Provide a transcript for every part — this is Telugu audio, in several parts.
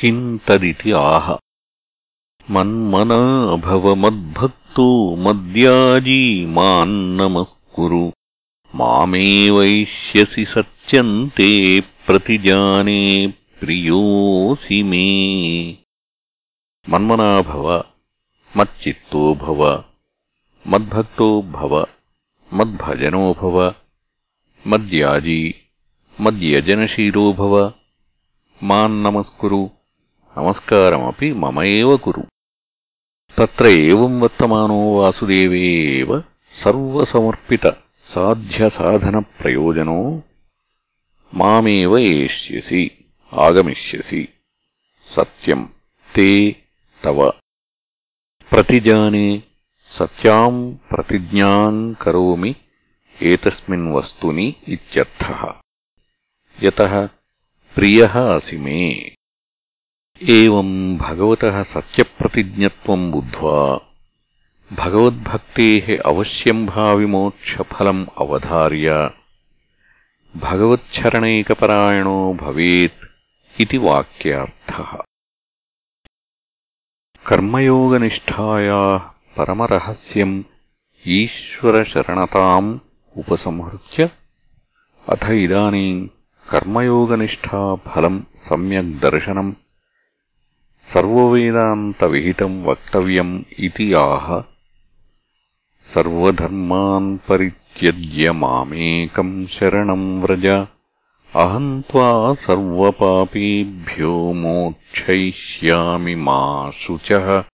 किम् तदिति आह। मन्मना भव मद्भक्तो मद्याजी मान्नमस्कुरु। मामेवैष्यसि सत्यन्ते प्रतिजाने प्रियोऽसि मे। मन्मना भव मच्चित्तो भव। मद्भक्तो भव। मद्भजनो भव। मद्याजी मद्यजनशीलो भव। मान्नमस्कुरु। नमस्कारमपि నమస్కారమీ మమయేవ కురు. త్రం వర్తమానో వాసుదేవేవ సర్వసమర్పిత సాధ్యసాధనప్రయోజనో మామేవ ఏష్యసి ఆగమిష్యసి. సత్యం తే తవ. ప్రతిజానే సత్యాం ప్రతిజ్ఞాం కరోమి ఏతస్మిన్ వస్తుని ఇత్యర్థః. యతః ప్రియः అసి మే. एवम् भगवतः सत्यप्रतिज्ञत्वम् बुद्ध्वा भगवद्भक्तेः अवश्यम् भाविमोक्षफलम् अवधार्य भगवच्छरणैकपरायणो भवेत् इति वाक्यार्थः कर्मयोगनिष्ठायाः परमरहस्यम् ईश्वरशरणताम् उपसंहृत्य अथ इदानीम् कर्मयोगनिष्ठाफलम् सम्यग् दर्शनम् सर्ववेदान्तविहितम् वक्तव्यम् इति आह। सर्वधर्मान् परित्यज्य मामेकम् शरणम् व्रज। अहम् त्वा सर्वपापेभ्यो मोक्षयिष्यामि मा शुचः।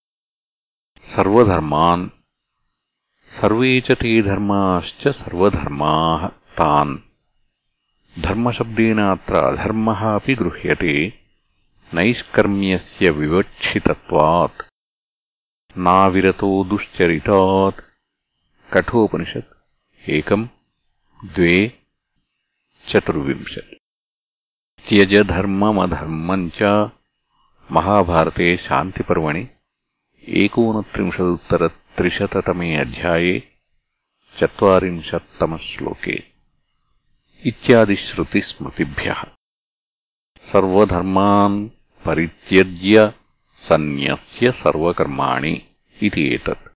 सर्वधर्मान् सर्वे च ते धर्माश्च सर्वधर्माः तान्। धर्मशब्देन अत्र अधर्मः अपि गृह्यते नैष्कर्म्यस्य विवक्षितत्वात्। नाविरतो दुश्चरितात्। कठोपनिषत्। एकम् द्वे, चतुर्विंशत्। त्यज धर्ममधर्मम् च महाभारते शान्तिपर्वणि, एकोनत्रिंशदुत्तरत्रिशततमे अध्याये, चत्वारिंशत्तमश्लोके। इत्यादिश्रुतिस्मृतिभ्यः। సర్వధర్మాన్ పరిత్యజ్య సన్యస్య సర్వకర్మాణి ఇది ఏతత్.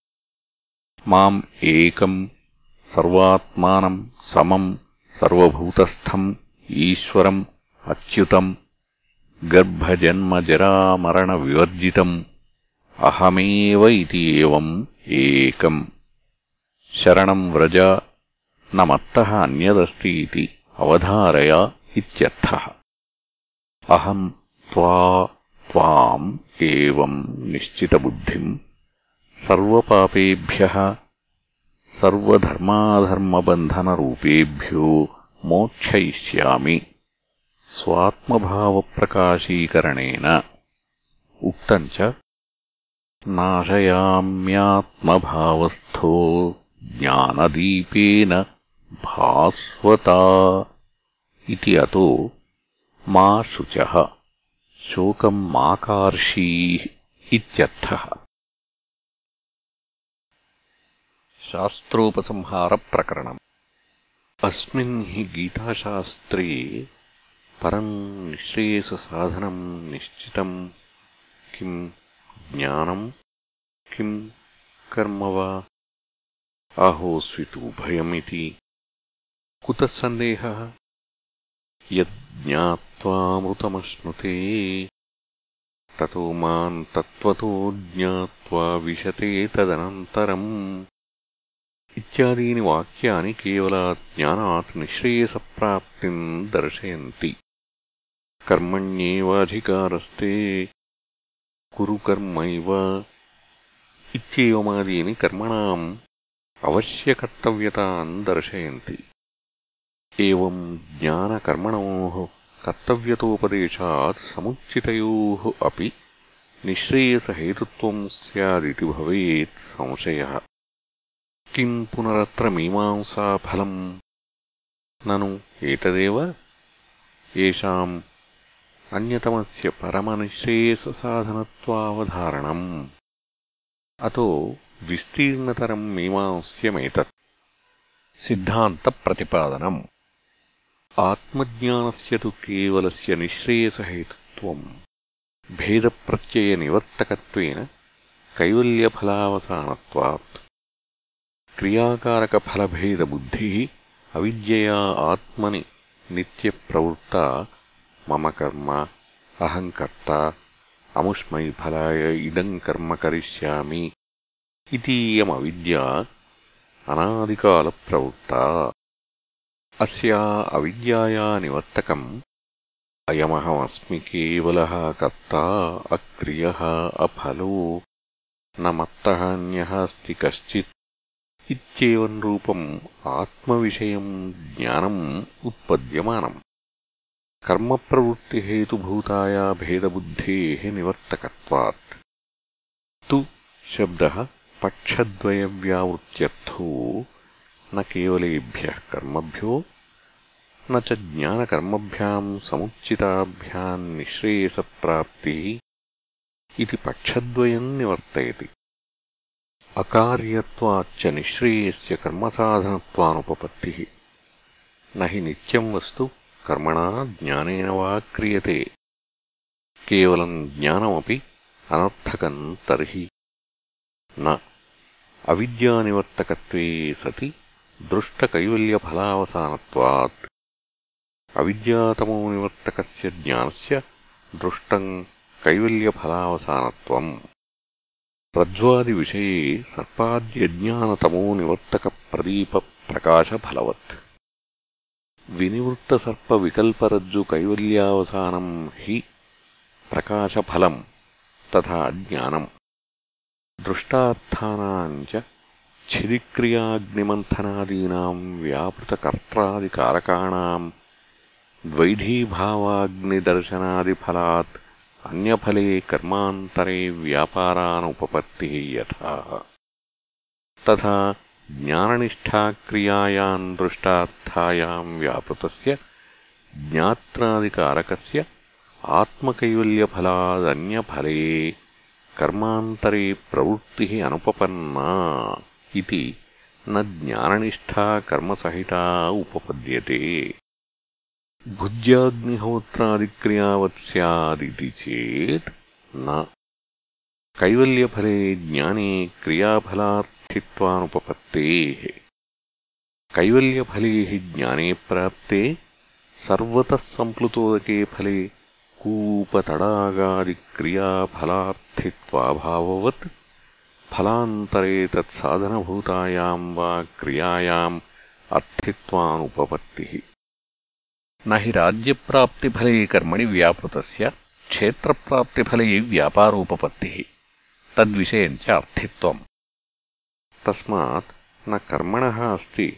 మాం ఏకం సర్వాత్మానం సమం సర్వభూతస్థం ఈశ్వరం అచ్యుతం గర్భజన్మజరామరణ వివర్జితం అహమేవ ఇది ఏవం ఏకం శరణం వ్రజ నమత్తః అన్యదస్తి ఇది అవధారయ ఇత్యర్థः. अहम् त्वा त्वाम् एवम् निश्चितबुद्धिम् सर्वपापेभ्यः सर्वधर्माधर्मबन्धनरूपेभ्यो मोक्षयिष्यामि। स्वात्मभावप्रकाशीकरणेन उक्तम् च नाशयाम्यात्मभावस्थो ज्ञानदीपेन भास्वता इति अतो मा शुचः। शोकम् माकार्षीः इत्यर्थः। शास्त्रोपसंहारप्रकरणम्। अस्मिन् हि गीताशास्त्रे परम् निःश्रेयससाधनम् निश्चितम् किम् ज्ञानम् किम् कर्म वा? आहोस्वितुभयमिति कुतः सन्देहः यज्ज्ञात्वामृतमश्नुते ततो माम् तत्त्वतो ज्ञात्वा विशते तदनन्तरम् इत्यादीनि वाक्यानि केवलात् ज्ञानात् निःश्रेयसप्राप्तिम् दर्शयन्ति कर्मण्येवाधिकारस्ते कुरु कर्मैव इत्येवमादीनि कर्मणाम् अवश्यकर्तव्यताम् दर्शयन्ति एवम् ज्ञानकर्मणोः कर्तव्यतोपदेशात् समुचितयोः अपि निःश्रेयसहेतुत्वम् स्यादिति भवेत् संशयः किम् पुनरत्र मीमांसाफलम् ननु एतदेव येषाम् अन्यतमस्य परमनिःश्रेयससाधनत्वावधारणम् अतो विस्तीर्णतरम् मीमांस्यमेतत् सिद्धान्तप्रतिपादनम् आत्मज्ञानस्य तु केवलस्य निःश्रेयसहेतुत्वम् भेदप्रत्ययनिवर्तकत्वेन कैवल्यफलावसानत्वात् क्रियाकारकफलभेदबुद्धिः अविद्यया आत्मनि नित्यप्रवृत्ता मम कर्म अहम् कर्ता अमुष्मै फलाय इदम् कर्म करिष्यामि इतीयमविद्या अनादिकालप्रवृत्ता अस्या अविद्याया निवर्तकम् अयमहमस्मि केवलः कर्ता अक्रियः अफलो न मत्तः अन्यः अस्ति कश्चित् इत्येवम् रूपम् आत्मविषयम् ज्ञानम् उत्पद्यमानम् कर्मप्रवृत्तिहेतुभूताया भेदबुद्धेः निवर्तकत्वात् तु शब्दः पक्षद्वयव्यावृत्त्यर्थो न केवलेभ्यः कर्मभ्यो न च ज्ञानकर्मभ्याम् समुचिताभ्याम् निःश्रेयसप्राप्तिः इति पक्षद्वयम् निवर्तयति अकार्यत्वाच्च निःश्रेयस्य कर्मसाधनत्वानुपपत्तिः न हि नित्यम् वस्तु कर्मणा ज्ञानेन वा क्रियते केवलम् ज्ञानमपि अनर्थकम् तर्हि न अविद्यानिवर्तकत्वे सति दृष्टकैवल्यफलावसानत्वात् अविद्यातमोनिवर्तकस्य ज्ञानस्य दृष्टम् कैवल्यफलावसानत्वम् रज्ज्वादिविषये सर्पाद्यज्ञानतमोनिवर्तकप्रदीपप्रकाशफलवत् विनिवृत्तसर्पविकल्परज्जुकैवल्यावसानम् हि प्रकाशफलम् तथा ज्ञानम् दृष्टार्थानाम् च छिदिक्रियाग्निमन्थनादीनाम् व्यापृतकर्त्रादिकारकाणाम् द्वैधीभावाग्निदर्शनादिफलात् अन्यफले कर्मान्तरे व्यापारानुपपत्तिः यथा। तथा ज्ञाननिष्ठाक्रियायाम् दृष्टार्थायाम् व्यापृतस्य ज्ञात्रादिकारकस्य आत्मकैवल्यफलादन्यफले कर्मान्तरे प्रवृत्तिः अनुपपन्ना। इति न ज्ञाननिष्ठा कर्मसहिता उपपद्यते। भुज्याग्निहोत्रादिक्रियावत् स्यादिति चेत् न। कैवल्यफले ज्ञाने क्रियाफलार्थित्वानुपपत्तेः। कैवल्यफले हि ज्ञाने प्राप्ते सर्वतः सम्प्लुतोदके फले कूपतडागादिक्रियाफलार्थित्वाभाववत्। फलान्तरे तत्साधनभूतायाम् वा क्रियायाम् अर्थित्वानुपपत्तिः न हि राज्यप्राप्तिफले कर्मणि व्यापृतस्य क्षेत्रप्राप्तिफले व्यापारोपपत्तिः तद्विषयम् च अर्थित्वम् तस्मात् न कर्मणः अस्ति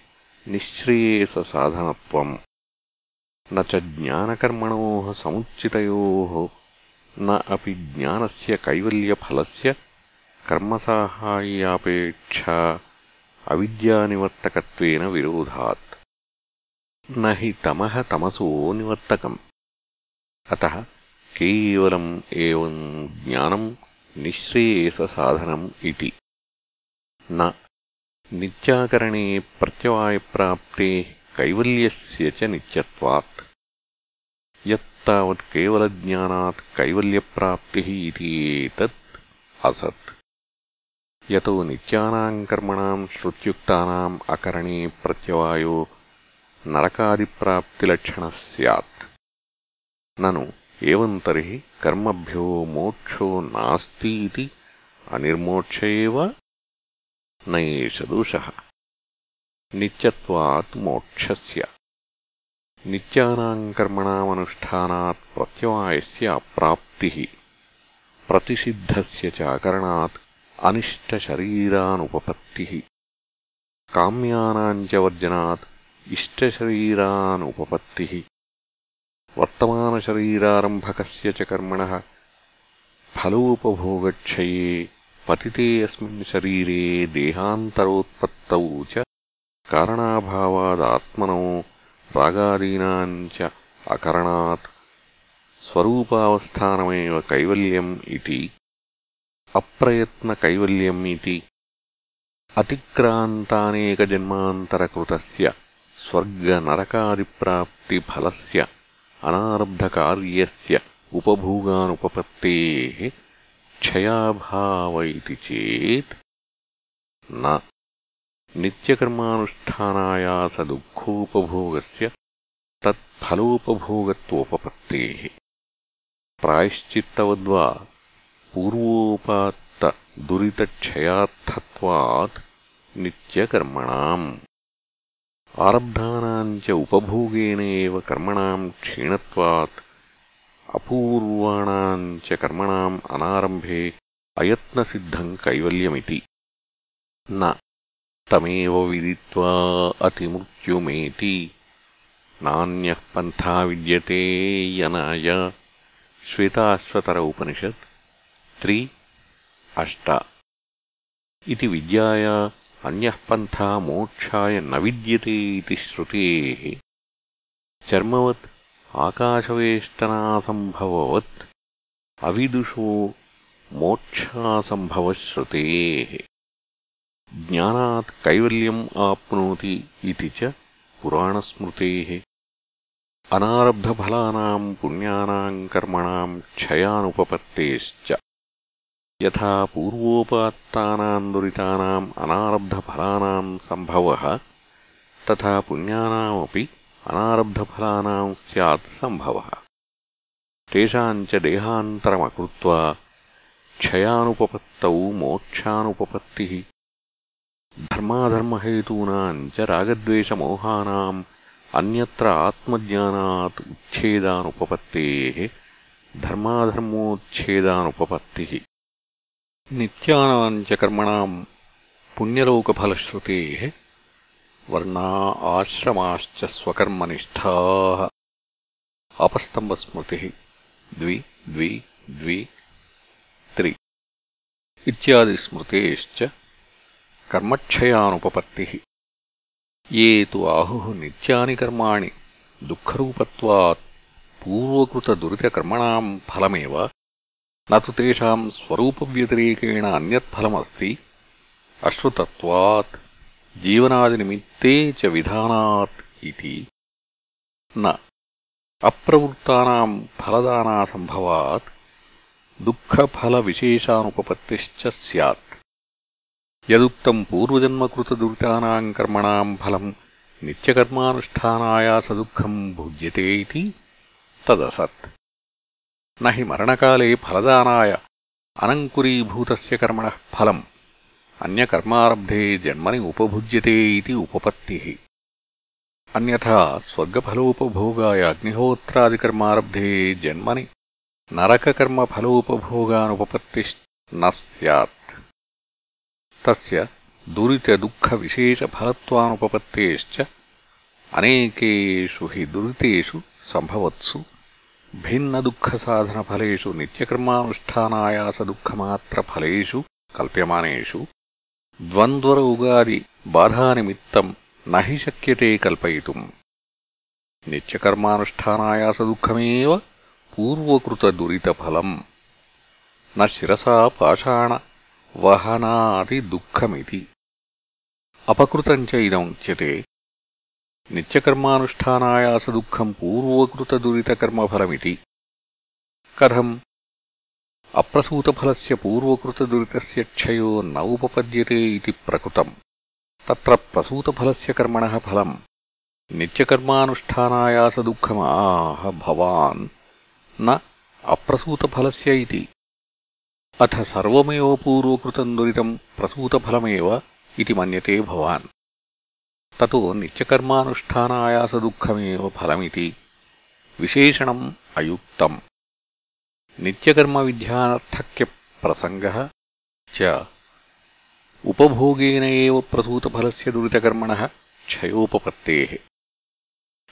निःश्रेयससाधनत्वम् न च ज्ञानकर्मणोः समुचितयोः न अपि ज्ञानस्य कैवल्यफलस्य कर्मसाहाय्यापेक्षा अविद्यानिवर्तकत्वेन विरोधात् न हि तमः तमसो निवर्तकम् अतः केवलम् एवम् ज्ञानम् निःश्रेयससाधनम् इति न नित्याकरणे प्रत्यवायप्राप्तेः कैवल्यस्य च नित्यत्वात् यत्तावत् केवलज्ञानात् कैवल्यप्राप्तिः इति एतत् असत् యతో నిత్యానాం కర్మణాం శృత్యుక్తానాం అకరణే ప్రత్యవాయో నరకాదిప్రాప్తిలక్షణ సత్ నను ఏం తర్హి కర్మభ్యో మోక్షో నాస్తి అనిర్మోక్ష నయేష దోష. నిత్యత్వాత్ మోక్షస్య. నిత్యానాం కర్మణామనుష్ఠానాత్ ప్రత్యవాయస్య అప్రాప్తి ప్రతిషిద్ధస్య చ అకరణాత్ च अकरणात् अनिष्टशरीरानुपपत्तिः काम्यानाम् च वर्जनात् इष्टशरीरानुपपत्तिः वर्तमानशरीरारम्भकस्य च कर्मणः फलोपभोगक्षये पतिते अस्मिन् शरीरे देहान्तरोत्पत्तौ च कारणाभावादात्मनो रागादीनाम् च अकरणात् स्वरूपावस्थानमेव कैवल्यम् इति अप्रयत्नकैवल्यम् इति अतिक्रान्तानेकजन्मान्तरकृतस्य स्वर्गनरकादिप्राप्तिफलस्य अनारब्धकार्यस्य उपभोगानुपपत्तेः क्षयाभाव इति चेत् न नित्यकर्मानुष्ठानायासदुःखोपभोगस्य तत्फलोपभोगत्वोपपत्तेः प्रायश्चित्तवद्वा पूर्वोपात्तदुरितक्षयार्थत्वात् नित्यकर्मणाम् आरब्धानाम् च उपभोगेन एव कर्मणाम् क्षीणत्वात् अपूर्वाणाम् च कर्मणाम् अनारम्भे अयत्नसिद्धम् कैवल्यमिति न तमेव विदित्वा अतिमृत्युमेति नान्यः पन्था विद्यते यनाय श्वेताश्वतर उपनिषत् त्रि अष्ट इति विद्याया अन्यः पन्था मोक्षाय न विद्यते इति श्रुतेः चर्मवत् आकाशवेष्टनासम्भववत् अविदुषो मोक्षासम्भवश्रुतेः ज्ञानात् कैवल्यम् आप्नोति इति च पुराणस्मृतेः अनारब्धफलानाम् पुण्यानाम् कर्मणाम् क्षयानुपपत्तेश्च యథా పూర్వోపాత్తానాం దురితానాం అనారబ్ధఫలానాం సంభవః తథా పుణ్యానామపి అనారబ్ధఫలానాం స్యాత్ సంభవः తేషాం చ దేహాంతరమకృత్వా క్షయానుపపత్తౌ మోక్షానుపపత్తిః ధర్మాధర్మహేతూనాం చ రాగద్వేషమోహానాం అన్యత్ర ఆత్మజ్ఞానాత్ ఉచ్ఛేదానుపపత్తేః ధర్మాధర్మోచ్ఛేదానుపపత్తిః नित्यानाम् च कर्मणाम् पुण्यलोकफलश्रुतेः वर्णा आश्रमाश्च स्वकर्मनिष्ठाः। अपस्तम्भस्मृतिः द्वि द्वि द्वि, त्रि। इत्यादिस्मृतेश्च कर्मक्षयानुपपत्तिः। ये तु आहुः नित्यानि कर्माणि, दुःखरूपत्वात् पूर्वकृतदुरितकर्मणाम् फलमेव। न तु तेषाम् स्वरूपव्यतिरेकेण अन्यत्फलमस्ति अश्रुतत्वात् जीवनादिनिमित्ते च विधानात् इति न अप्रवृत्तानाम् फलदानासम्भवात् दुःखफलविशेषानुपपत्तिश्च स्यात् यदुक्तम् पूर्वजन्मकृतदुरितानाम् कर्मणाम् फलम् नित्यकर्मानुष्ठानायासदुःखम् भुज्यते इति तदसत् न हि मरणकाले फलदानाय। अनङ्कुरीभूतस्य कर्मणः फलम्। अन्यकर्मारब्धे जन्मनि उपभुज्यते इति उपपत्तिः। अन्यथा स्वर्गफलोपभोगाय अग्निहोत्रादिकर्मारब्धे जन्मनि नरककर्मफलोपभोगानुपपत्तिश्न स्यात्। तस्य दुरितदुःखविशेषफलत्वानुपपत्तेश्च अनेकेषु हि दुरितेषु सम्भवत्सु। భిన్నదుःఖసాధనఫలేషు నిత్యకర్మానుష్ఠానాయాసదుఃఖమాత్రఫలేషు కల్ప్యమానేషు ద్వంద్వరోగాది బాధానిమిత్తం నహి శక్యతే కల్పయితుం నిత్యకర్మానుష్ఠానాయాసదుఃఖమేవ పూర్వకృతదురితఫలం న శిరసా పాషాణ వహనాదిదుఃఖమితి అపకృతం చ ఉచ్యతే నిత్యకర్మానుష్ఠానాయాసదుఃఖం పూర్వకృతదురితకర్మఫలమితి. కథం అప్రసూతఫలస్ పూర్వకృతదురిత క్షయో న ఉపపద్యతే ఇది ప్రకృతం. త్ర ప్రసూతఫలస్య కర్మణ ఫలం. నిత్యకర్మానుష్ఠానాయాసదుఃఖమాహ భవాన్. న అప్రసూతఫలస్య అథ సర్వమేవ పూర్వకృతం దురితం ప్రసూతఫలమే ఇది మన్యతే భవాన్. ततो नित्यकर्मानुष्ठानायासदुःखमेव फलमिति विशेषणम् अयुक्तम् नित्यकर्मविध्यानर्थक्यप्रसङ्गः च उपभोगेन एव प्रसूतफलस्य दुरितकर्मणः क्षयोपपत्तेः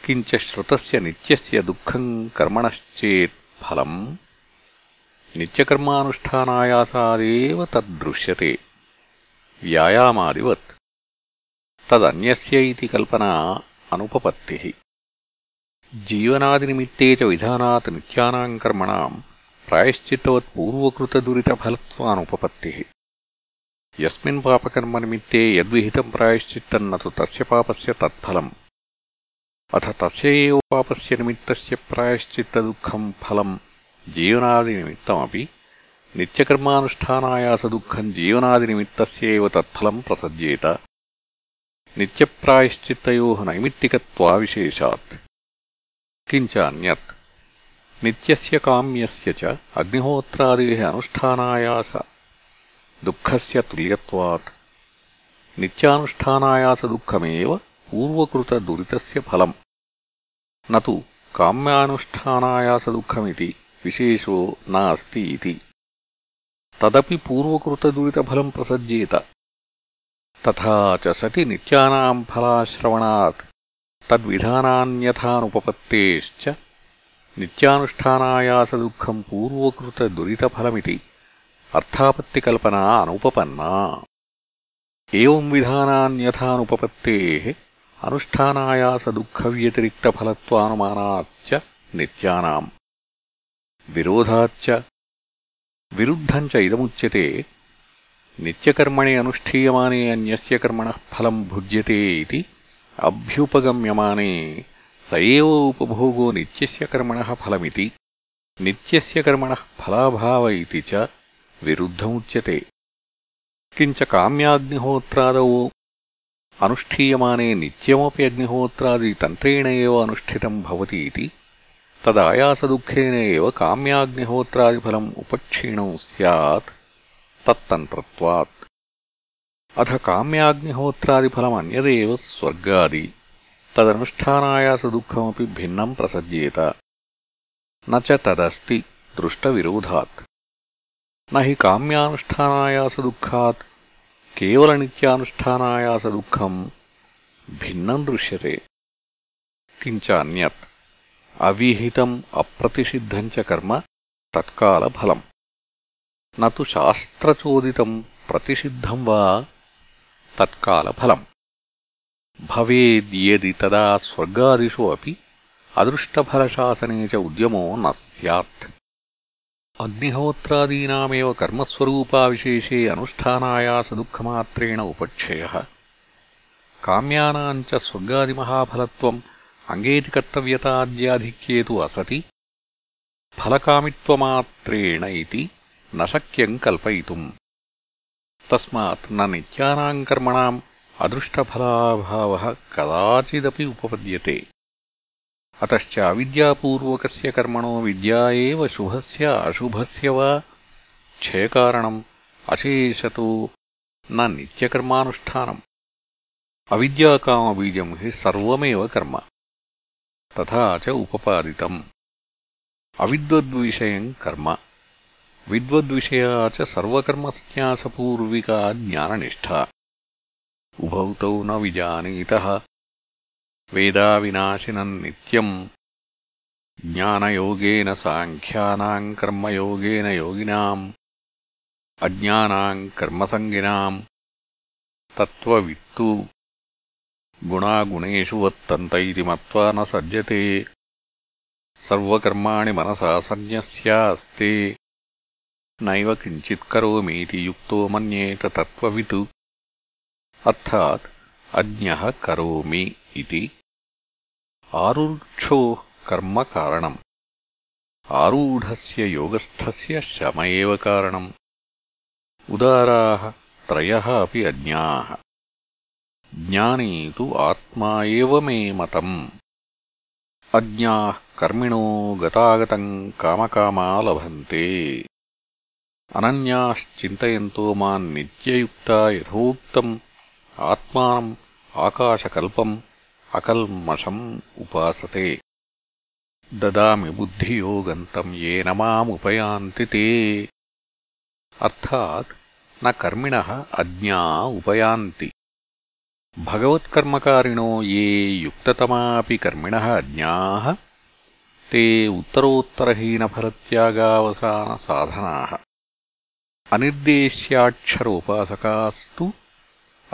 किञ्च श्रुतस्य नित्यस्य दुःखम् कर्मणश्चेत् फलम् नित्यकर्मानुष्ठानायासादेव तद्दृश्यते व्यायामादिवत् తదన్యస్య ఇది కల్పనా అనుపపత్తిः. జీవనాదినిమిత్తే చ విధానాత్ నిత్యానాం కర్మణాం ప్రాయశ్చిత్తవత్పూర్వకృతదురితఫలత్వానుపపత్తిः యస్మిన్ పాపకర్మనిమిత్తే యద్విహితం ప్రాయశ్చిత్తం నతు తస్య పాపస్య తత్ఫలం. అథ తస్య ఏవ పాపస్య నిమిత్తస్య ప్రాయశ్చిత్తదుఃఖం ఫలం. జీవనాదినిమిత్తమపి నిత్యకర్మానుష్ఠానాయాసదుఃఖం జీవనాదినిమిత్తస్య ఏవ తత్ఫలం ప్రసజ్యేత. नित्यप्रायश्चित्तयोः नैमित्तिकत्वाविशेषात् किञ्च अन्यत् नित्यस्य काम्यस्य च अग्निहोत्रादेः अनुष्ठानायास दुःखस्य तुल्यत्वात् नित्यानुष्ठानायासदुःखमेव पूर्वकृतदुरितस्य फलम् न तु काम्यानुष्ठानायासदुःखमिति विशेषो नास्ति इति तदपि पूर्वकृतदुरितफलम् प्रसज्येत తథా సతి నిత్యానా ఫలాశ్రవణాత్. తద్విధానాన్యథానుపపత్తేశ్చ. నిత్యానుష్ఠానాయాసదుఃఖం పూర్వకృతదురితఫలమితి అర్థాపత్తికల్పనా అనుపపన్నా. ఏం విధానాన్యథానుపపత్తేః. అనుష్ఠానాయాసదుఃఖవ్యతిరిక్తఫలత్వానుమానాచ్చ. నిత్యానాం. విరోధాచ్చ. విరుద్ధం చ ఇదముచ్యతే. నిత్యకర్మణి అనుష్ఠీయమానే అన్యస్య కర్మణ ఫలం భుజ్యతే ఇది అభ్యుపగమ్యమానే స ఏవ ఉపభోగో నిత్య కర్మణ ఫలమితి నిత్య కర్మణ ఫలాభావ ఇది చ విరుద్ధముచ్యతే కించ కామ్యాగ్నిహోత్రాదౌ అనుష్ఠీయమానే నిత్యమే అగ్నిహోత్రాది తంత్రేణ ఏవ అనుష్ఠితం భవతి ఇది తదాయాసదుఃఖేన ఏవ కామ్యాగ్నిహోత్రాది ఫలం ఉపక్షీణం స్యాత్ तत्तन्त्रत्वात् अथ काम्याग्निहोत्रादिफलमन्यदेव स्वर्गादि। तदनुष्ठानायासदुःखमपि भिन्नम् प्रसज्येत। न च तदस्ति दृष्टविरोधात्। न हि काम्यानुष्ठानायासदुःखात् केवलनित्यानुष्ठानायासदुःखम् भिन्नम् दृश्यते। किञ्च अन्यत् अविहितम् अप्रतिषिद्धम् च कर्म तत्कालफलम्। न तु शास्त्रचोदितम् प्रतिषिद्धम् वा तत्कालफलम् भवेद्यदि तदा स्वर्गादिषु अपि अदृष्टफलशासने च उद्यमो न स्यात् अग्निहोत्रादीनामेव कर्मस्वरूपाविशेषे अनुष्ठानायासदुःखमात्रेण उपक्षयः काम्यानाम् च स्वर्गादिमहाफलत्वम् अङ्गेति कर्तव्यताद्याधिक्ये तु असति फलकामित्वमात्रेण इति न शक्यम् कल्पयितुम् तस्मात् न नित्यानाम् कर्मणाम् अदृष्टफलाभावः कदाचिदपि उपपद्यते अतश्च अविद्यापूर्वकस्य कर्मणो विद्या एव शुभस्य अशुभस्य वा क्षयकारणम् अशेषतो न नित्यकर्मानुष्ठानम् अविद्याकामबीजम् हि सर्वमेव कर्म तथा च उपपादितम् अविद्वद्विषयम् कर्म विद्वद्विषया च सर्वकर्मसन्न्यासपूर्विका ज्ञाननिष्ठा। उभौ तौ न विजानीतः। वेदाविनाशिनम् नित्यम्। ज्ञानयोगेन साङ्ख्यानाम् कर्मयोगेन योगिनाम्। अज्ञानाम् कर्मसङ्गिनाम् तत्त्ववित्तु। गुणागुणेषु वर्तन्त इति मत्वा न सज्जते। सर्वकर्माणि मनसा सन्न्यस्यास्ते नैव किञ्चित्करोमीति युक्तो मन्येत तत्त्ववित् अर्थात् अज्ञः करोमि इति आरुक्षोः कर्म कारणम् आरूढस्य योगस्थस्य श्रम एव कारणम् उदाराः त्रयः अपि अज्ञाः ज्ञानी तु आत्मा एव मे मतम् अज्ञाः कर्मिणो गतागतम् कामकामा लभन्ते अनन्याश्चिन्तयन्तो माम् नित्ययुक्ता यथोक्तम् आत्मानम् आकाशकल्पम् अकल्मषम् उपासते ददामि बुद्धियोगम् तम् येन मामुपयान्ति ते अर्थात् न कर्मिणः अज्ञा उपयान्ति भगवत्कर्मकारिणो ये युक्ततमापि कर्मिणः अज्ञाः ते उत्तरोत्तरहीनफलत्यागावसानसाधनाः अनिर्देश्याक्षरोपासकास्तु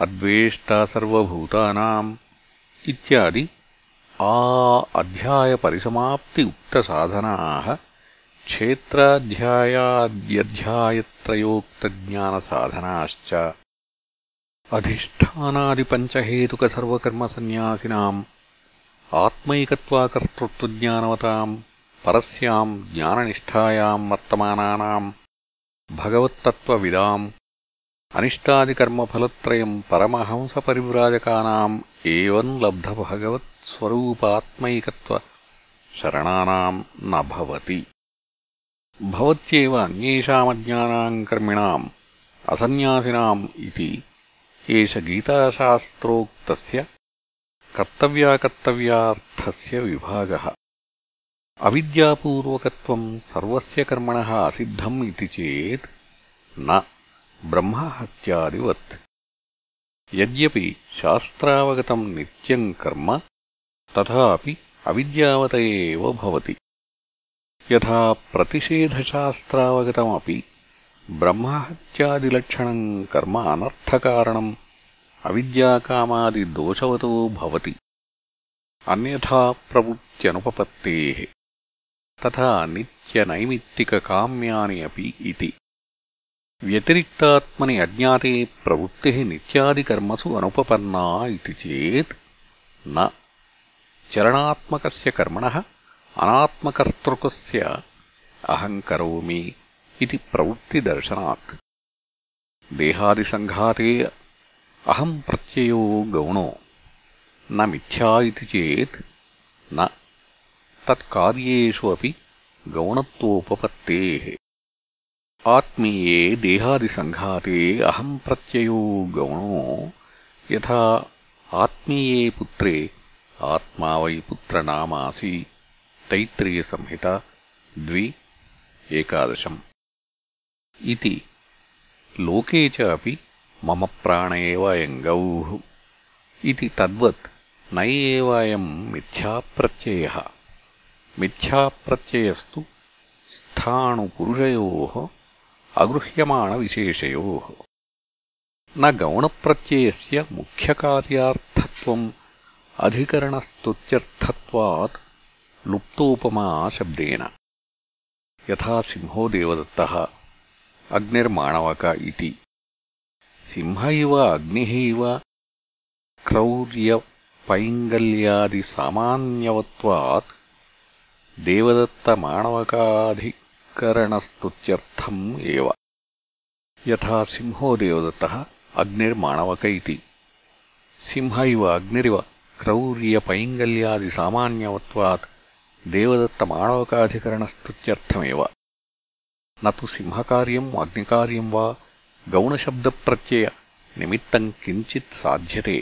अद्वेष्टा सर्वभूतानाम् इत्यादि आ अध्यायपरिसमाप्ति उक्तसाधनाः क्षेत्राध्यायाद्यध्यायत्रयोक्तज्ञानसाधनाश्च अधिष्ठानादिपञ्चहेतुकसर्वकर्मसन्न्यासिनाम् आत्मैकत्वाकर्तृत्वज्ञानवताम् परस्याम् ज्ञाननिष्ठायाम् वर्तमानानाम् भगवत्तत्त्वविदाम् अनिष्टादिकर्मफलत्रयम् परमहंसपरिव्राजकानाम् एवम् लब्धभगवत्स्वरूपात्मैकत्वशरणानाम् न भवति भवत्येव अन्येषामज्ञानाम् कर्मिणाम् असन्न्यासिनाम् इति एष गीताशास्त्रोक्तस्य कर्तव्याकर्तव्यार्थस्य विभागः అవిద్యాపూర్వకత్వం సర్వస్య కర్మణ అసిద్ధం ఇది చేత్ న బ్రహ్మహత్యాదివత్. యద్యపి శాస్త్రావగతం నిత్యం కర్మ తి అవిద్యావత ఏవతి యథా ప్రతిషేధశాస్త్రావగతమపి బ్రహ్మహత్యాదిలక్షణం కర్మ అనర్థకారణం అవిద్యాకామాదిదోషవతో భవతి. అన్యథా ప్రవృత్త్యనుపపత్తేః. तथा नित्यनैमित्तिककाम्यानि अपि इति व्यतिरिक्तात्मनि अज्ञाते प्रवृत्तिः नित्यादिकर्मसु अनुपपन्ना इति चेत् न चरणात्मकस्य कर्मणः अनात्मकर्तृकस्य अहम् करोमि इति प्रवृत्तिदर्शनात् देहादिसङ्घाते अहम् प्रत्ययो गौणो न मिथ्या इति चेत् न तत्कार्येषु अपि गौणत्वोपपत्तेः। आत्मीये देहादिसङ्घाते अहम् प्रत्ययो गौणो। यथा आत्मीये पुत्रे, आत्मा वै पुत्रनामासि तैत्तिरीयसंहिता द्वि, एकादशम्। इति। लोके च अपि मम प्राण एव अयम् गौः इति तद्वत् न एव अयम् मिथ्याप्रत्ययः। మిథ్యాప్రత్యయస్సు స్థాణుపురుషయో అగృహ్యమాణవిశేషయో న గౌణప్రత్యయస్య ముఖ్యకార్యార్థత్వం శబ్దేన యథా సింహో దేవదత్తః అగ్నిర్మాణవక ఇది సింహ ఇవ అగ్నిః ఇవ క్రౌర్యపైంగల్యాదిసామాన్యవత్వాత్ देवदत्तमाणवकाधिकरणस्तुत्यर्थम् एव यथा सिंहो देवदत्तः अग्निर्माणवक इति सिंह इव अग्निरिव क्रौर्यपैङ्गल्यादिसामान्यवत्वात् देवदत्तमाणवकाधिकरणस्तुत्यर्थमेव न तु सिंहकार्यम् अग्निकार्यम् वा गौणशब्दप्रत्ययनिमित्तम् किञ्चित् साध्यते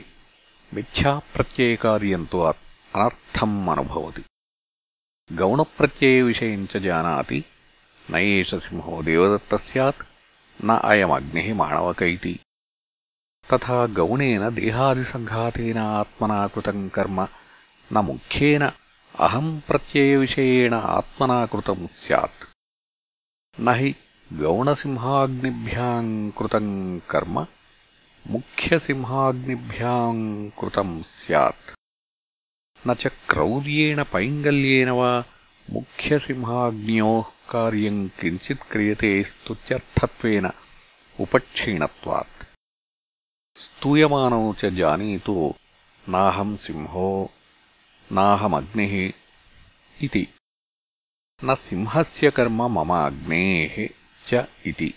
मिथ्याप्रत्ययकार्यम् तु अनर्थम् अनुभवति गौणप्रत्ययविषयम् च जानाति न एष सिंहो देवदत्तः स्यात् न अयमग्निः माणवक इति तथा गौणेन देहादिसङ्घातेन आत्मना कृतम् कर्म न मुख्येन अहम् प्रत्ययविषयेण आत्मना कृतम् स्यात् न हि गौणसिंहाग्निभ्याम् कृतम् कर्म मुख्यसिंहाग्निभ्याम् कृतम् स्यात् न च क्रौर्येण पैङ्गल्येन वा मुख्यसिंहाग्न्योः कार्यम् किञ्चित् क्रियते स्तुत्यर्थत्वेन उपक्षीणत्वात् स्तूयमानौ च जानीतो नाहम् सिंहो नाहमग्निः इति न सिंहस्य कर्म मम अग्नेः च इति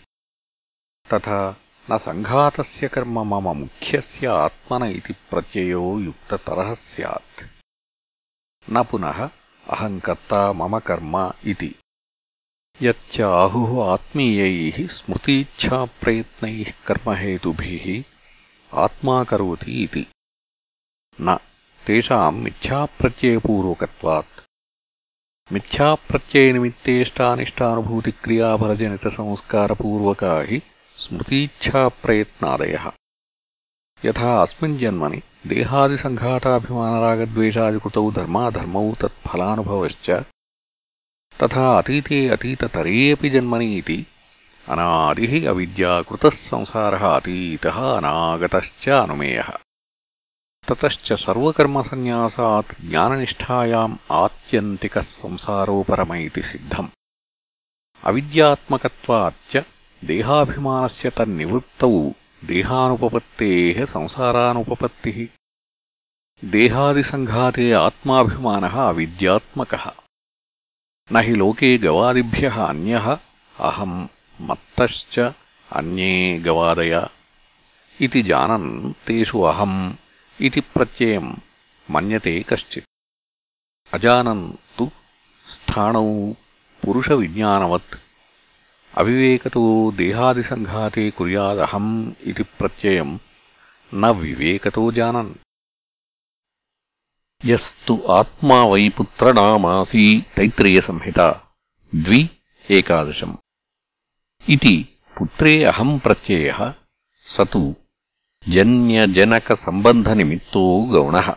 तथा न सङ्घातस्य कर्म मम मुख्यस्य आत्मन इति प्रत्ययो युक्ततरः स्यात् न पुनः अहम् कर्ता मम कर्म इति। यच्च आहुः आत्मीयैः स्मृतीच्छाप्रयत्नैः कर्महेतुभिः आत्मा करोति इति। न तेषाम् मिथ्याप्रत्ययपूर्वकत्वात्। मिथ्याप्रत्ययनिमित्तेष्टानिष्टानुभूतिक्रियाफलजनितसंस्कारपूर्वका हि स्मृतीच्छाप्रयत्नादयः यथा अस्मिन् जन्मनि देहादिसङ्घाताभिमानरागद्वेषादिकृतौ धर्माधर्मौ तत्फलानुभवश्च। तथा अतीते अतीततरे अपि जन्मनि इति अनादिः अविद्याकृतः संसारः अतीतः अनागतश्च अनुमेयः ततश्च सर्वकर्मसन्न्यासात् ज्ञाननिष्ठायाम् आत्यन्तिकः संसारो परम इति सिद्धम्। अविद्यात्मकत्वाच्च देहाभिमानस्य तन्निवृत्तौ దేహానుపపత్తేహ సంసారానుపపత్తిః. దేహాదిసంఘాతే ఆత్మాభిమానः అవిద్యాత్మకः నహి లోకే గవాదిభ్యः అన్యః అహం మత్తశ్చ అన్యే గవాదయ. ఇది జానన్ తేషు అహం ఇది ప్రత్యయం మన్యతే కశ్చిత్ అజానన్ తు స్థాణౌ పురుషవిజ్ఞానవత్ అవివేకతో దేహాది సంఘాతే కుర్యాదహం ఇది ప్రత్యయం న వివేకతో జానన్. యస్తు ఆత్మా వై పుత్రనామాసీ తైత్రేయసంహిత ద్వి ఏకాదశం. ఇది పుత్రే అహం ప్రత్యయ సతు జన్యజనక సంబంధ నిమిత్తో గౌణ.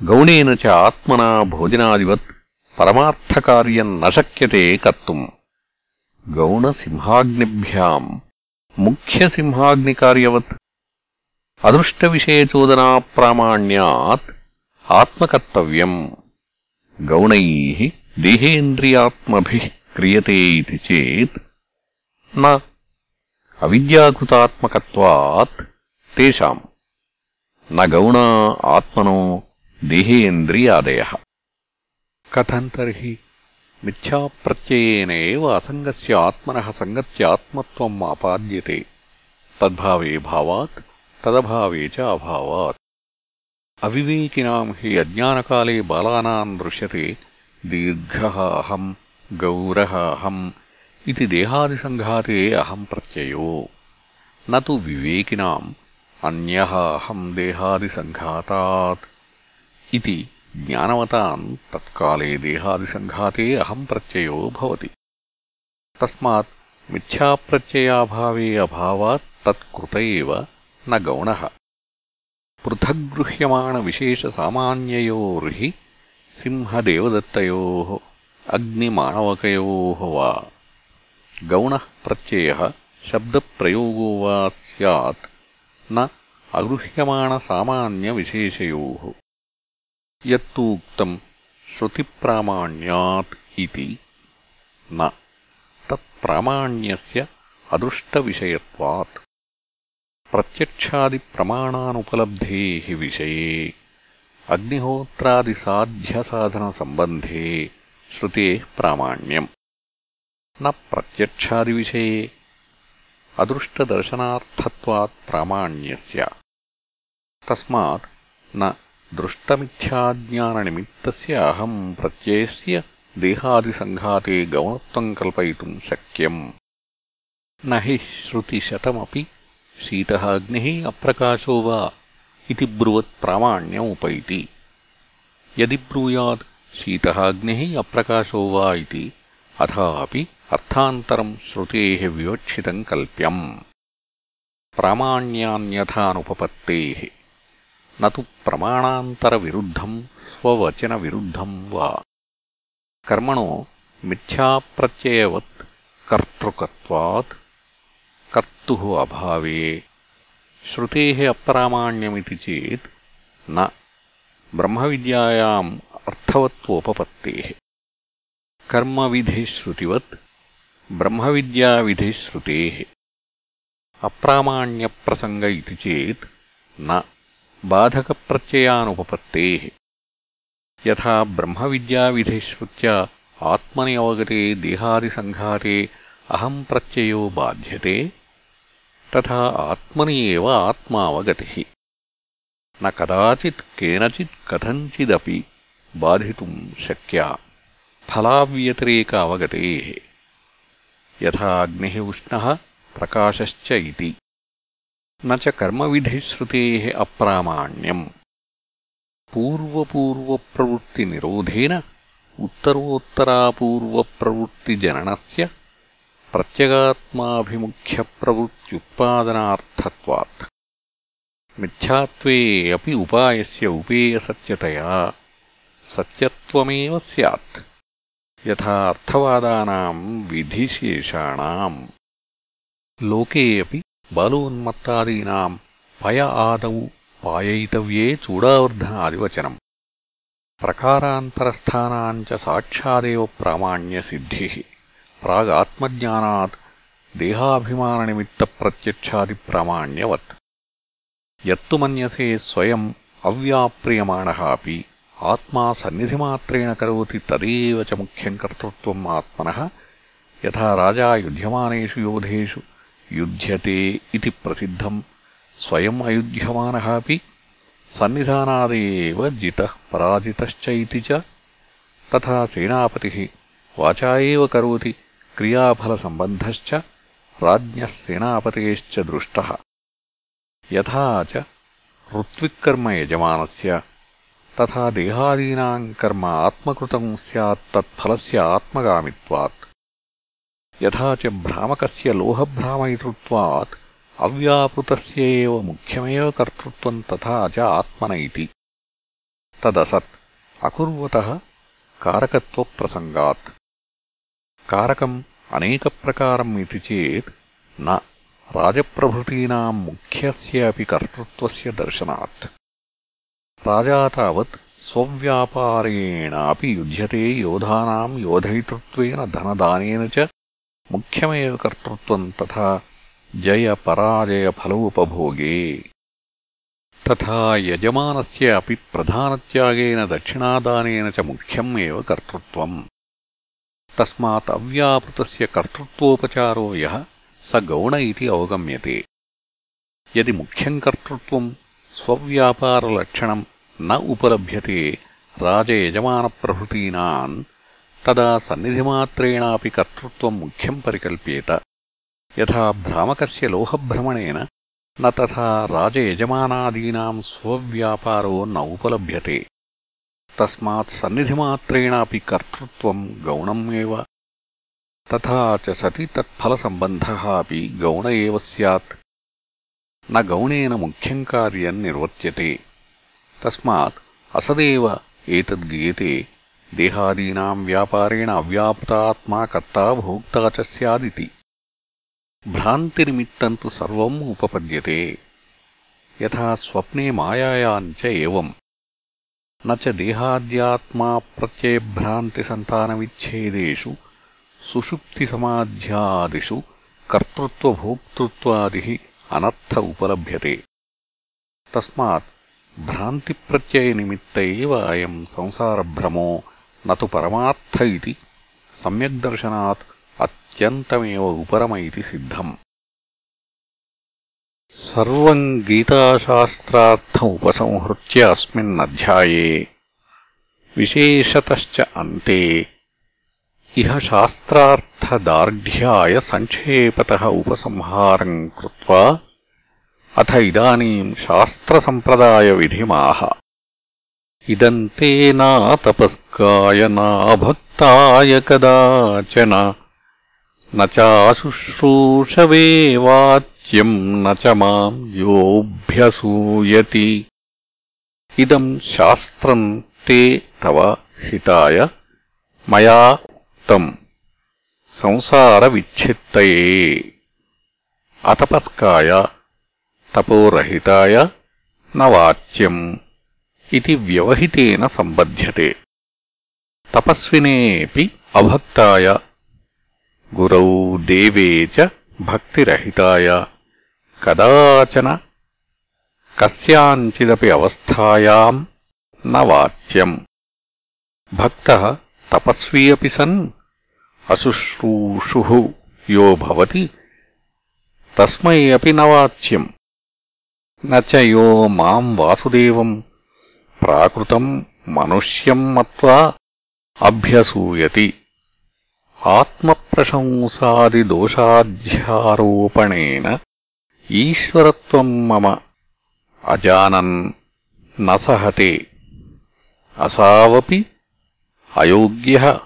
గౌణేన చ ఆత్మనా భోజనాదివత్ పరమార్థకార్యం నశక్యతే శక్యతే కర్తుం गौणसिंहाग्निभ्याम् मुख्यसिंहाग्निकार्यवत् अदृष्टविषयचोदनाप्रामाण्यात् आत्मकर्तव्यम् गौणैः देहेन्द्रियात्मभिः क्रियते इति चेत् न अविद्याकृतात्मकत्वात् तेषाम् न गौणा आत्मनो देहेन्द्रियादयः कथम् तर्हि मिथ्याप्रत्ययेन एव असङ्गस्य आत्मनः सङ्गत्यात्मत्वम् आपाद्यते तद्भावे भावात् तदभावे च अभावात् अविवेकिनाम् हि अज्ञानकाले बालानाम् दृश्यते दीर्घः अहम् गौरः अहम् इति देहादिसङ्घाते अहम् प्रत्ययो न तु विवेकिनाम् अन्यः अहम् देहादिसङ्घातात् इति ज्ञानवताम् तत्काले देहादिसङ्घाते अहम् प्रत्ययो भवति तस्मात् मिथ्याप्रत्ययाभावे अभावात् तत्कृत एव न गौणः पृथग्गृह्यमाणविशेषसामान्ययोर्हि सिंहदेवदत्तयोः अग्निमाणवकयोः वा गौणः प्रत्ययः शब्दप्रयोगो वा स्यात् न अगृह्यमाणसामान्यविशेषयोः यत्तु उक्तम् श्रुतिप्रामाण्यात् इति। न। तत्प्रामाण्यस्य अदृष्टविषयत्वात्। प्रत्यक्षादिप्रमाणानुपलब्धेः विषये। अग्निहोत्रादिसाध्यसाधनसम्बन्धे श्रुतेः प्रामाण्यम्। न प्रत्यक्षादिविषये। अदृष्टदर्शनार्थत्वात् प्रामाण्यस्य। तस्मात् न। दृष्टमिथ्याज्ञाननिमित्तस्य अहम् प्रत्ययस्य देहादिसङ्घाते गौणत्वम् कल्पयितुम् शक्यम् न हि श्रुतिशतमपि शीतः अग्निः अप्रकाशो वा इति ब्रुवत्प्रामाण्यमुपैति यदि ब्रूयात् शीतः अग्निः अप्रकाशो वा इति अथापि अर्थान्तरम् श्रुतेः विवक्षितम् कल्प्यम् प्रामाण्यान्यथानुपपत्तेः न तु प्रमाणान्तरविरुद्धम् स्ववचनविरुद्धम् वा। कर्मणो मिथ्याप्रत्ययवत्, कर्तृकत्वात्, कर्तुः अभावे। श्रुतेः अप्रामाण्यमिति चेत्, न। ब्रह्मविद्यायाम् अर्थवत्वोपपत्तेः कर्मविधिश्रुतिवत्, ब्रह्मविद्याविधिश्रुतेः। अप्रामाण्यप्रसङ्ग इति चेत्, न। बाधकप्रत्ययानुपपत्तेः यथा ब्रह्मविद्याविधिश्रुत्या आत्मनि अवगते देहादिसङ्घाते अहम् प्रत्ययो बाध्यते तथा आत्मनि एव आत्मावगतिः न कदाचित् केनचित् कथञ्चिदपि बाधितुम् शक्या फलाव्यतिरेक अवगतेः यथा अग्निः उष्णः प्रकाशश्च इति न च कर्मविधिश्रुतेः अप्रामाण्यम्। पूर्वपूर्वप्रवृत्तिनिरोधेन उत्तरोत्तरापूर्वप्रवृत्तिजननस्य प्रत्यगात्माभिमुख्यप्रवृत्त्युत्पादनार्थत्वात्। मिथ्यात्वे अपि उपायस्य उपेयसत्यतया सत्यत्वमेव स्यात्। यथा अर्थवादानाम् विधिशेषाणाम्। लोके अपि बालोन्मत्तादीनाम् पय आदौ पाययितव्ये चूडावर्धनादिवचनम् प्रकारान्तरस्थानाम् च साक्षादेव प्रामाण्यसिद्धिः प्रागात्मज्ञानात् देहाभिमाननिमित्तप्रत्यक्षादिप्रामाण्यवत् यत्तु मन्यसे स्वयम् अव्याप्रियमाणः अपि ఆత్మా సన్నిధిమాత్రేణ కరోతి తదేవ చ ముఖ్యం కర్తృత్వం ఆత్మనः యథా రాజా యుధ్యమానేషు యోధేషు యుధ్యతే ఇది ప్రసిద్ధం స్వయం అయుధ్యమానः अपि సన్నిధానాదేవ జితः పరాజితశ్చ इति च तथा सेनापतिः वाचा एव करोति क्रियाफलसम्बन्धश्च राज्ञः सेनापतेश्च दृष्टः यथा च ऋत्विक्कर्म यजमानस्य तथा देहादीनाम् कर्म आत्मकृतम् स्यात् तत्फलस्य యథా చ భ్రామకస్య లోహభ్రామయితృత్వాत् అవ్యాపృతస్య ఏవ కర్తృత్వం తథా తదసత్ అకూర్వత కారకత్వ ప్రసంగాత్ కారకం అనేక ప్రకారం ఇది చేత్ న రాజప్రభృతీనాం ముఖ్యస్య అపి కర్తృత్వస్య దర్శనాత్. రాజా తావత్ స్వవ్యాపారేణాపి యుధ్యతే యోధానాం యోధయితృత్వేన ధనదానేన చ ముఖ్యమే కర్తృత్వం తథా జయపరాజయఫలోపభోగే తథా యజమానస్య అపి ప్రధానత్యాగేన దక్షిణాదాన ముఖ్యం ఏ కర్తృత్వం. తస్మాత్ అవ్యాపృత కర్తృత్వోపచారో య స గౌణ ఇది అవగమ్యతే. ముఖ్యం కర్తృత్వం స్వ్యాపారలక్షణం న ఉపలభ్యతే రాజయజమానప్రభృతీనాన్ తదా సన్నిధిమాత్రేణాపి కర్తృత్వం ముఖ్యం పరికల్ప్యేత యథా భ్రామకస్య లోహభ్రమణేన న తథా రాజయజమానాదీనాం స్వవ్యాపారో న ఉపలభ్యతే తస్మాత్ సన్నిధిమాత్రేణాపి కర్తృత్వం గౌణమేవ తథా చ సతి తత్ఫలసంబంధः अपि గౌణ ఏవ స్యాత్ న గౌణేన ముఖ్యం కార్యం నిర్వర్త్యతే తస్మాత్ అసదేవ ఏతద్గీయతే देहादीनाम् व्यापारेण अव्यापृतात्मा कर्ता भोक्ता च स्यादिति भ्रान्तिनिमित्तम् तु सर्वम् उपपद्यते यथा स्वप्ने मायायाम् च एवम् न च देहाद्यात्माप्रत्ययभ्रान्तिसन्तानविच्छेदेषु सुषुप्तिसमाध्यादिषु कर्तृत्वभोक्तृत्वादिः अनर्थ उपलभ्यते तस्मात् भ्रान्तिप्रत्ययनिमित्त एव अयम् संसारभ्रमो न तु परमार्थ इति सम्यग्दर्शनात् अत्यन्तमेव उपरम इति सिद्धम् सर्वम् गीताशास्त्रार्थमुपसंहृत्य अस्मिन्नध्याये विशेषतश्च अन्ते इह शास्त्रार्थदार्ढ्याय सङ्क्षेपतः उपसंहारम् कृत्वा अथ इदानीम् शास्त्रसम्प्रदायविधिमाह ఇదం తే నాతపస్కాయ నాభక్తాయ కదాచన. నాశుశ్రూషవే వాచ్యం నాం యోభ్యసూయతి. ఇదం శాస్త్రం తే తవ హితాయ మయా ఉక్తం సంసారవిచ్ఛిత్తయే. అతపస్కాయ తపోరహితాయ నవాచ్యం इति व्यवहितेन सम्बध्यते तपस्विनेऽपि अभक्ताय गुरौ देवे च भक्तिरहिताय कदाचन कस्याञ्चिदपि अवस्थायाम् न वाच्यम् भक्तः तपस्वी अपि सन् अशुश्रूषुः यो भवति तस्मै अपि न वाच्यम् न च यो माम् वासुदेवम् ప్రాకృతం మనుష్యం మత్వా అభ్యసూయతి. ఆత్మప్రశంసాదిదోషాధ్యారోపణేన ఈశ్వరత్వం మమ అజానన్ నసహతే. అసావపి అయోగ్య.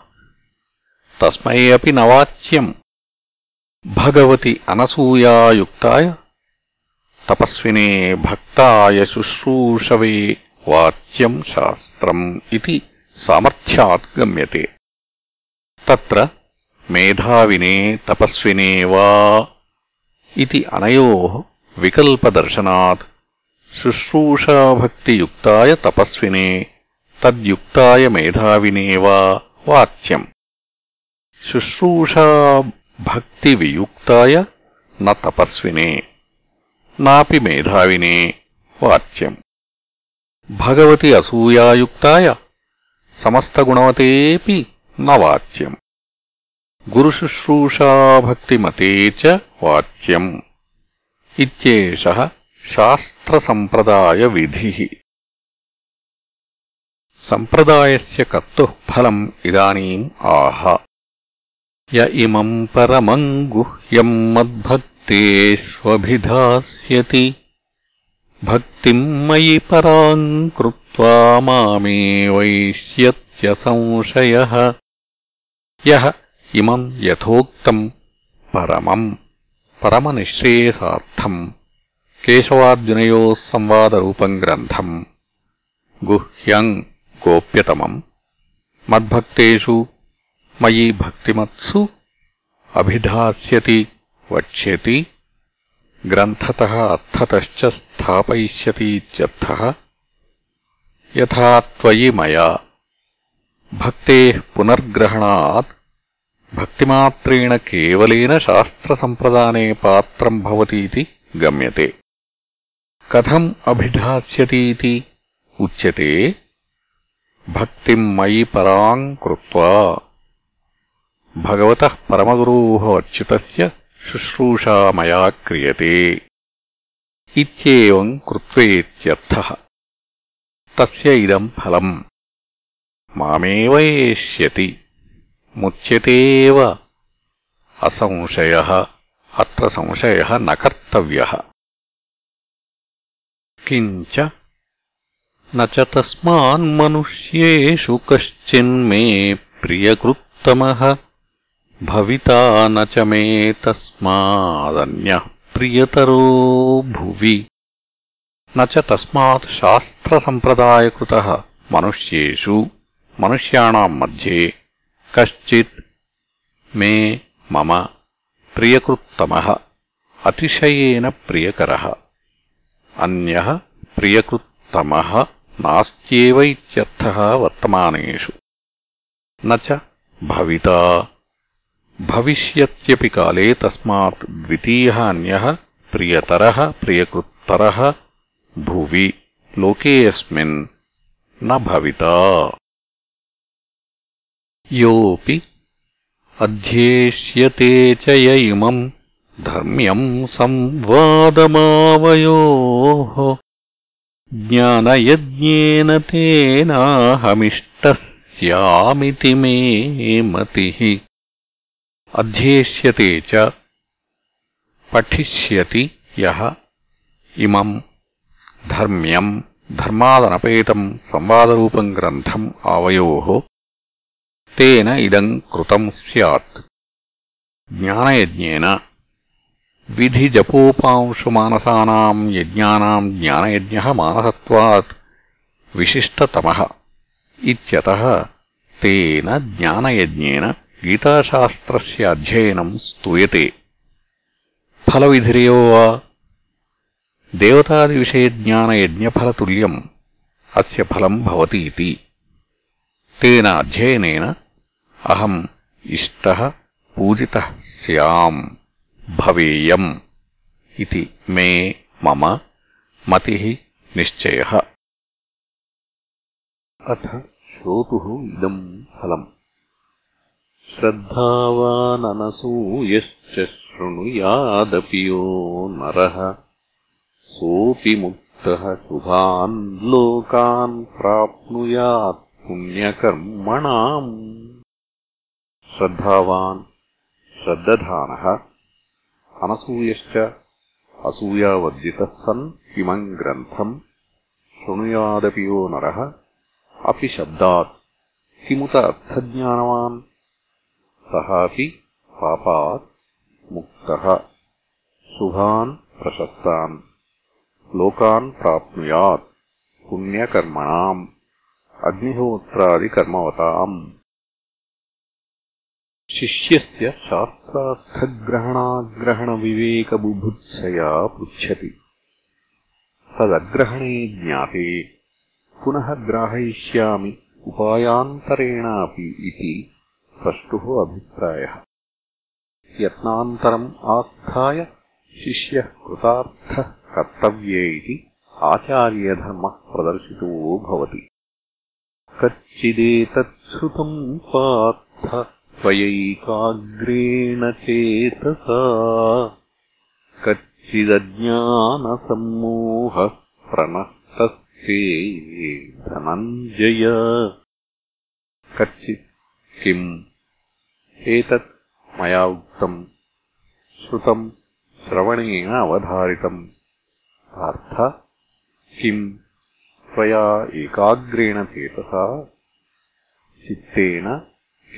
తస్మై అపి నవాచ్యం. భగవతి అనసూయాయుక్తాయ. తపస్వినే భక్తాయ శుశ్రూషవే. వాక్యం శాస్త్రం ఇది సామర్థ్యాత్ గమ్యతే. తత్ర మేధావినే తపస్వినే వా ఇది అనయో వికల్పదర్శనాత్. శుశ్రూషాభక్తియుక్తాయ తపస్వినే తద్యుక్తాయ మేధావినే వా వాచ్యం. శుశ్రూషాభక్తివియుక్తాయ న తపస్వినే నాపి మేధావినే వాచ్యం. भगवति असूयायुक्ताय समस्तगुणवतेऽपि न वाच्यम्। गुरुशुश्रूषाभक्तिमते च वाच्यम्। इत्येषः शास्त्रसम्प्रदायविधिः। सम्प्रदायस्य कर्तुः फलम् इदानीम् आह। य इमम् परमम् गुह्यम् मद्भक्तेष्वभिधास्यति। भक्तिम् मयि पराम् कृत्वा मामे वैष्यत्यसंशयः। यः इमम् यथोक्तम् परमम् परमनिःश्रेयसार्थम् केशवार्जुनयोः संवादरूपम् ग्रन्थम्। गुह्यम् गोप्यतमम्। मद्भक्तेषु मयि भक्तिमत्सु अभिधास्यति वक्ष्यति ग्रन्थतः अर्थतश्च स्थापयिष्यतीत्यर्थः यथा त्वयि मया भक्तेः पुनर्ग्रहणात् भक्तिमात्रेण केवलेन शास्त्रसम्प्रदाने पात्रम् भवतीति गम्यते कथम् अभिधास्यतीति उच्यते भक्तिम् मयि पराम् कृत्वा भगवतः परमगुरोः अच्युतस्य शुश्रूषा मया क्रियते इत्येवम् कृत्वेत्यर्थः तस्य इदम् फलम् मामेव एष्यति मुच्यतेव असंशयः अत्र संशयः न कर्तव्यः किञ्च न च तस्मान्मनुष्येषु कश्चिन्मे प्रियकृत्तमः భవితా న మే ప్రియతరో భువి నస్మాత్ శాస్త్రసంప్రదాయకృత మనుష్యేషు మనుష్యాణం మధ్యే కశ్చిత్ మే మమ ప్రియకృత్తమ అతిశయేన ప్రియకర అన్య ప్రియకృత్తమ నాస్త్యేవ ఇత్యర్థ వర్తమానేషు నచ భవితా भविष्यत्यपि काले तस्मात् द्वितीयः अन्यः प्रियतरः प्रियकृत्तरः भुवि लोकेऽस्मिन् न भविता। योऽपि अध्येष्यते च य इमम् धर्म्यम् संवादमावयोः। ज्ञानयज्ञेन तेनाहमिष्टः स्यामिति मे मतिः అధ్యేష్యతే చ పఠిష్యతి యః ఇమం ధర్మ్యం ధర్మాదనపేతం సంవాదరూపం గ్రంథం ఆవయోః తేన ఇదం కృతం స్యాత్. జ్ఞానయజ్ఞేన విధిజపోపాంశుమానసానాం యజ్ఞానాం జ్ఞానయజ్ఞ మానసత్వాత్ విశిష్టతమ ఇత్యత తేన జ్ఞానయజ్ఞేన గీతాశాస్త్రస్య అధ్యయనం స్తూయతే. ఫలవిధిరయో వా? దేవతాదివిషయజ్ఞానయజ్ఞఫలతుల్యం అస్య ఫలం భవతీతి. తేన అధ్యయనేన అహం ఇష్ట పూజిత సమ్ భవేయం ఇది మే మమ మతి నిశ్చయ. అథ శ్రోతు ఇదం ఫలం. श्रद्धावाननसूयश्च शृणुयादपि यो नरः। सोऽपि मुक्तः शुभान् लोकान् प्राप्नुयात् पुण्यकर्मणाम्। श्रद्धावान् श्रद्दधानः अनसूयश्च असूयावर्जितः सन् इमम् ग्रन्थम्। शृणुयादपि यो नरः। अपि शब्दात्। किमुत अर्थज्ञानवान् सः अपि पापात् मुक्तः। शुभान् प्रशस्तान्। लोकान् प्राप्नुयात् पुण्यकर्मणाम्। अग्निहोत्रादिकर्मवताम्। शिष्यस्य शास्त्रार्थग्रहणाग्रहणविवेकबुभुत्सया पृच्छति। तदग्रहणे ज्ञाते पुनः ग्राहयिष्यामि उपायान्तरेणापि इति प्रष्टुः अभिप्रायः। यत्नान्तरम् आस्थाय शिष्यः कृतार्थः कर्तव्ये इति आचार्यधर्मः प्रदर्शितो भवति। कच्चिदेतच्छ्रुतम् पार्थ त्वयैकाग्रेण चेतसा। कच्चिदज्ञानसम्मोहः प्रणष्टस्ते धनञ्जय। कच्चित् किम्? एतत् मया उक्तम्। श्रुतम् श्रवणेन अवधारितम्। पार्थ किम्? त्वया एकाग्रेण चेतसा? चित्तेन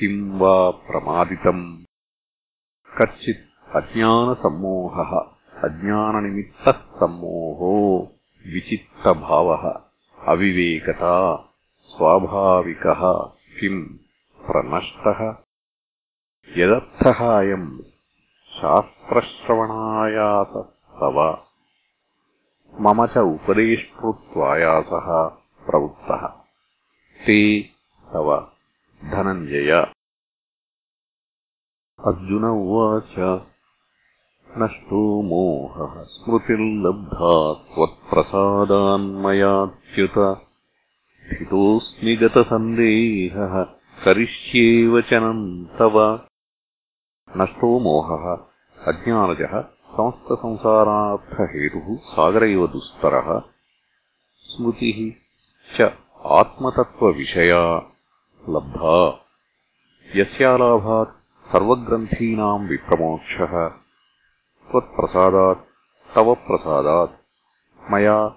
किम् वा प्रमादितम्? कच्चित् अज्ञानसम्मोहः अज्ञाननिमित्तः सम्मोहो विचित्तभावः अविवेकता स्वाभाविकः किम् प्रनष्टः यदर्थः अयम् शास्त्रश्रवणायासस्तव। मम च उपदेष्टृत्वायासः प्रवृत्तः। ते तव धनञ्जय। अर्जुन उवाच नष्टो मोहः स्मृतिर्लब्धा त्वत्प्रसादान्मयाच्युत। स्थितोऽस्मि गतसन्देहः करिष्ये वचनम् तव। नष्टो मोहः। अज्ञानजः समस्तसंसारार्थहेतुः सागर इव दुस्तरः। स्मृतिः च आत्मतत्त्वविषया लब्धा। यस्यालाभात् सर्वग्रन्थीनाम् विप्रमोक्षः। त्वत्प्रसादात् तव प्रसादात्। मया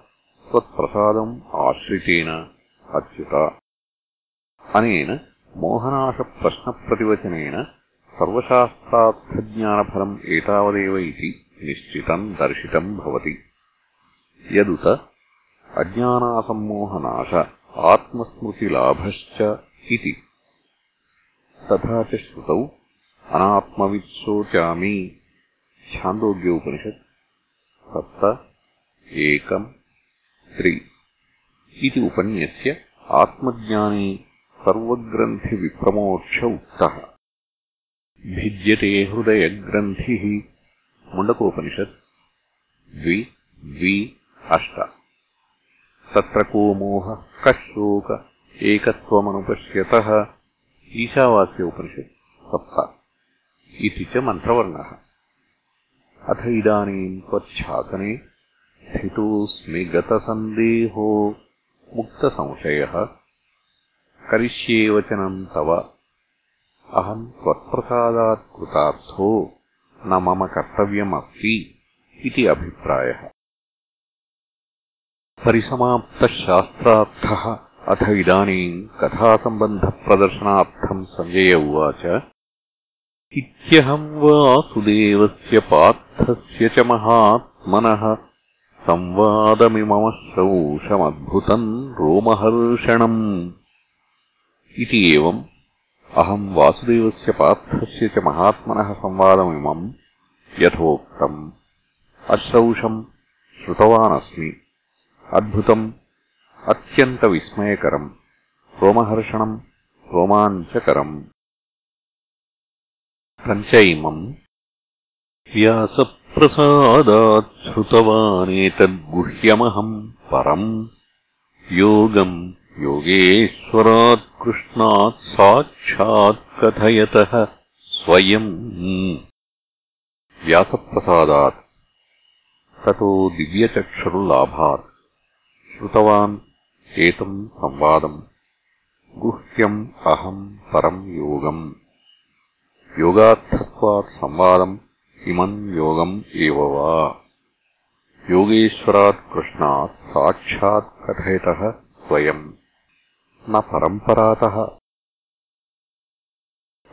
त्वत्प्रसादम् आश्रितेन अच्युत अनेन मोहनाशप्रश्नप्रतिवचनेन सर्वशास्त्रार्थज्ञानफलम् एतावदेव इति निश्चितम् दर्शितम् भवति। यदुत अज्ञानासम्मोहनाश आत्मस्मृतिलाभश्च इति। तथा च श्रुतौ अनात्मवित्सोचामि। छान्दोग्योपनिषत् सप्त एकम् त्रि। इति उपन्यस्य आत्मज्ञाने सर्वग्रन्थिविप्रमोक्ष उक्तः। भिद्यते हृदयग्रन्थिः। मुण्डकोपनिषत्। द्वि द्वि, अष्ट। तत्र को मोहः, कः शोक, एकत्वमनुपश्यतः। ईशावास्योपनिषत् सप्त। इति च मन्त्रवर्णः। अथ इदानीम् त्वच्छासने स्थितोऽस्मि गतसन्देहो। मुक्तसंशयः। करिष्ये वचनम् तव। अहम् त्वत्प्रसादात् कृतार्थो न मम कर्तव्यमस्ति इति अभिप्रायः। परिसमाप्तः शास्त्रार्थः अथ इदानीम् कथासम्बन्धप्रदर्शनार्थम् सञ्जय उवाच। इत्यहम् वासुदेवस्य पार्थस्य च महात्मनः। संवादमिममश्रौषमद्भुतम् रोमहर्षणम् इति एवम् अहम् वासुदेवस्य पार्थस्य च महात्मनः संवादमिमम् यथोक्तम्। अश्रौषम् श्रुतवानस्मि। अद्भुतम् अत्यन्तविस्मयकरम्। रोमहर्षणम् रोमाञ्चकरम्। तञ्च इमम् व्यासप्रसादात् श्रुतवानेतद्गुह्यमहम् परम्। योगम् योगेश्वरात् कृष्णात् साक्षात् कथयतः स्वयम्। व्यासप्रसादात्। ततो दिव्यचक्षुर्लाभात्। श्रुतवान् एतम् संवादम्। गुह्यम् अहम् परम् योगम्। योगार्थत्वात् संवादम् इमम् योगम् एव वा। योगेश्वरात् कृष्णात् साक्षात् कथयतः स्वयम् न परम्परातः।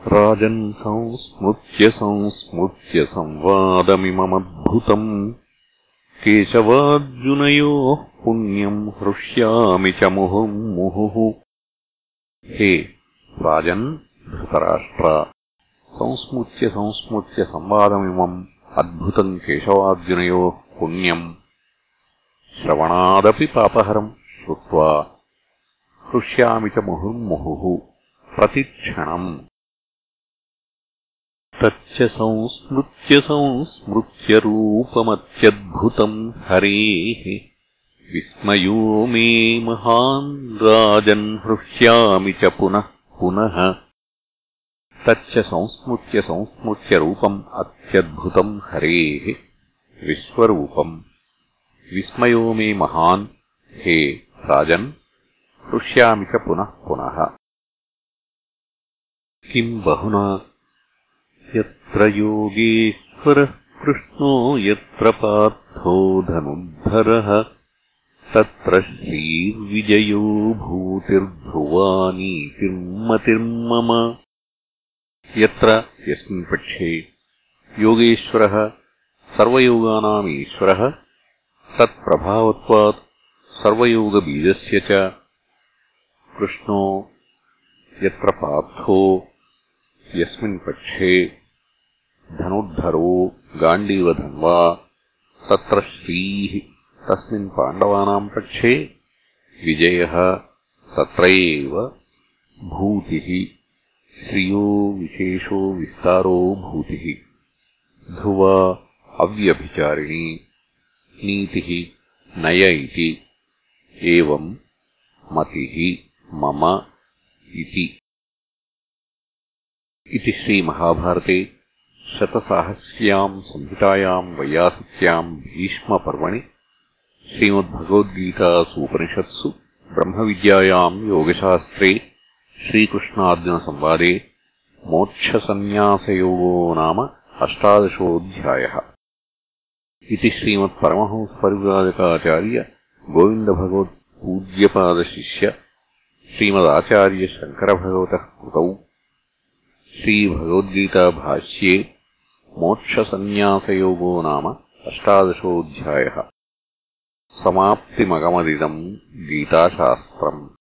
राजन् संस्मृत्य संस्मृत्य संवादमिममद्भुतम्। केशवार्जुनयोः पुण्यम् हृष्यामि च मुहुर्मुहुः हे राजन् धृतराष्ट्र संवादमिमम् अद्भुतम् केशवार्जुनयोः पुण्यम्। श्रवणादपि पापहरम् श्रुत्वा हृष्यामि च मुहुर्मुहुः प्रतिक्षणम्। तच्च संस्मृत्य संस्मृत्य रूपमत्यद्भुतम् हरेः। विस्मयो मे महान् राजन्, हृष्यामि च पुनः पुनः। तच्च संस्मृत्य संस्मृत्य रूपम् अत्यद्भुतम् हरेः। विश्वरूपम्। विस्मयो मे महान्, हे राजन्। हृष्यामि च पुनः पुनः। किम् बहुना? यत्र योगेश्वरः कृष्णो यत्र पार्थो धनुद्धरः तत्र श्रीर्विजयो भूतिर्ध्रुवानीतिर्मतिर्मम यत्र यस्मिन् पक्षे योगेश्वरः सर्वयोगानाम् ईश्वरः तत्प्रभावत्वात् सर्वयोगबीजस्य च कृष्णो यत्र पार्थो, यस्मिन् पक्षे धनुर्धरो गाण्डीवधन्वा, तत्र श्रीः, तस्मिन् पाण्डवानाम् पक्षे विजयः तत्र एव भूतिः, श्रियो विशेषो विस्तारो भूतिः। ध्रुवा अव्यभिचारिणी, नीतिः नय इति एवम् मतिः। मम इति। इति श्रीमहाभारते शतसाहस्र्याम् संहितायाम् वैयासिक्याम् भीष्मपर्वणि। श्रीमद्भगवद्गीतासूपनिषत्सु ब्रह्मविद्यायाम् योगशास्त्रे श्रीकृष्णार्जुनसंवादे मोक्षसन्न्यासयोगो नाम अष्टादशोऽध्यायः। इति श्रीमत्परमहंसपरिव्राजकाचार्य गोविन्दभगवत्पूज्यपादशिष्य श्रीमदाचार्यशङ्करभगवतः कृतौ श्रीभगवद्गीताभाष्ये मोक्षसन्न्यासयोगो नाम अष्टादशोऽध्यायः समाप्तिमगमदिदम् गीताशास्त्रम्।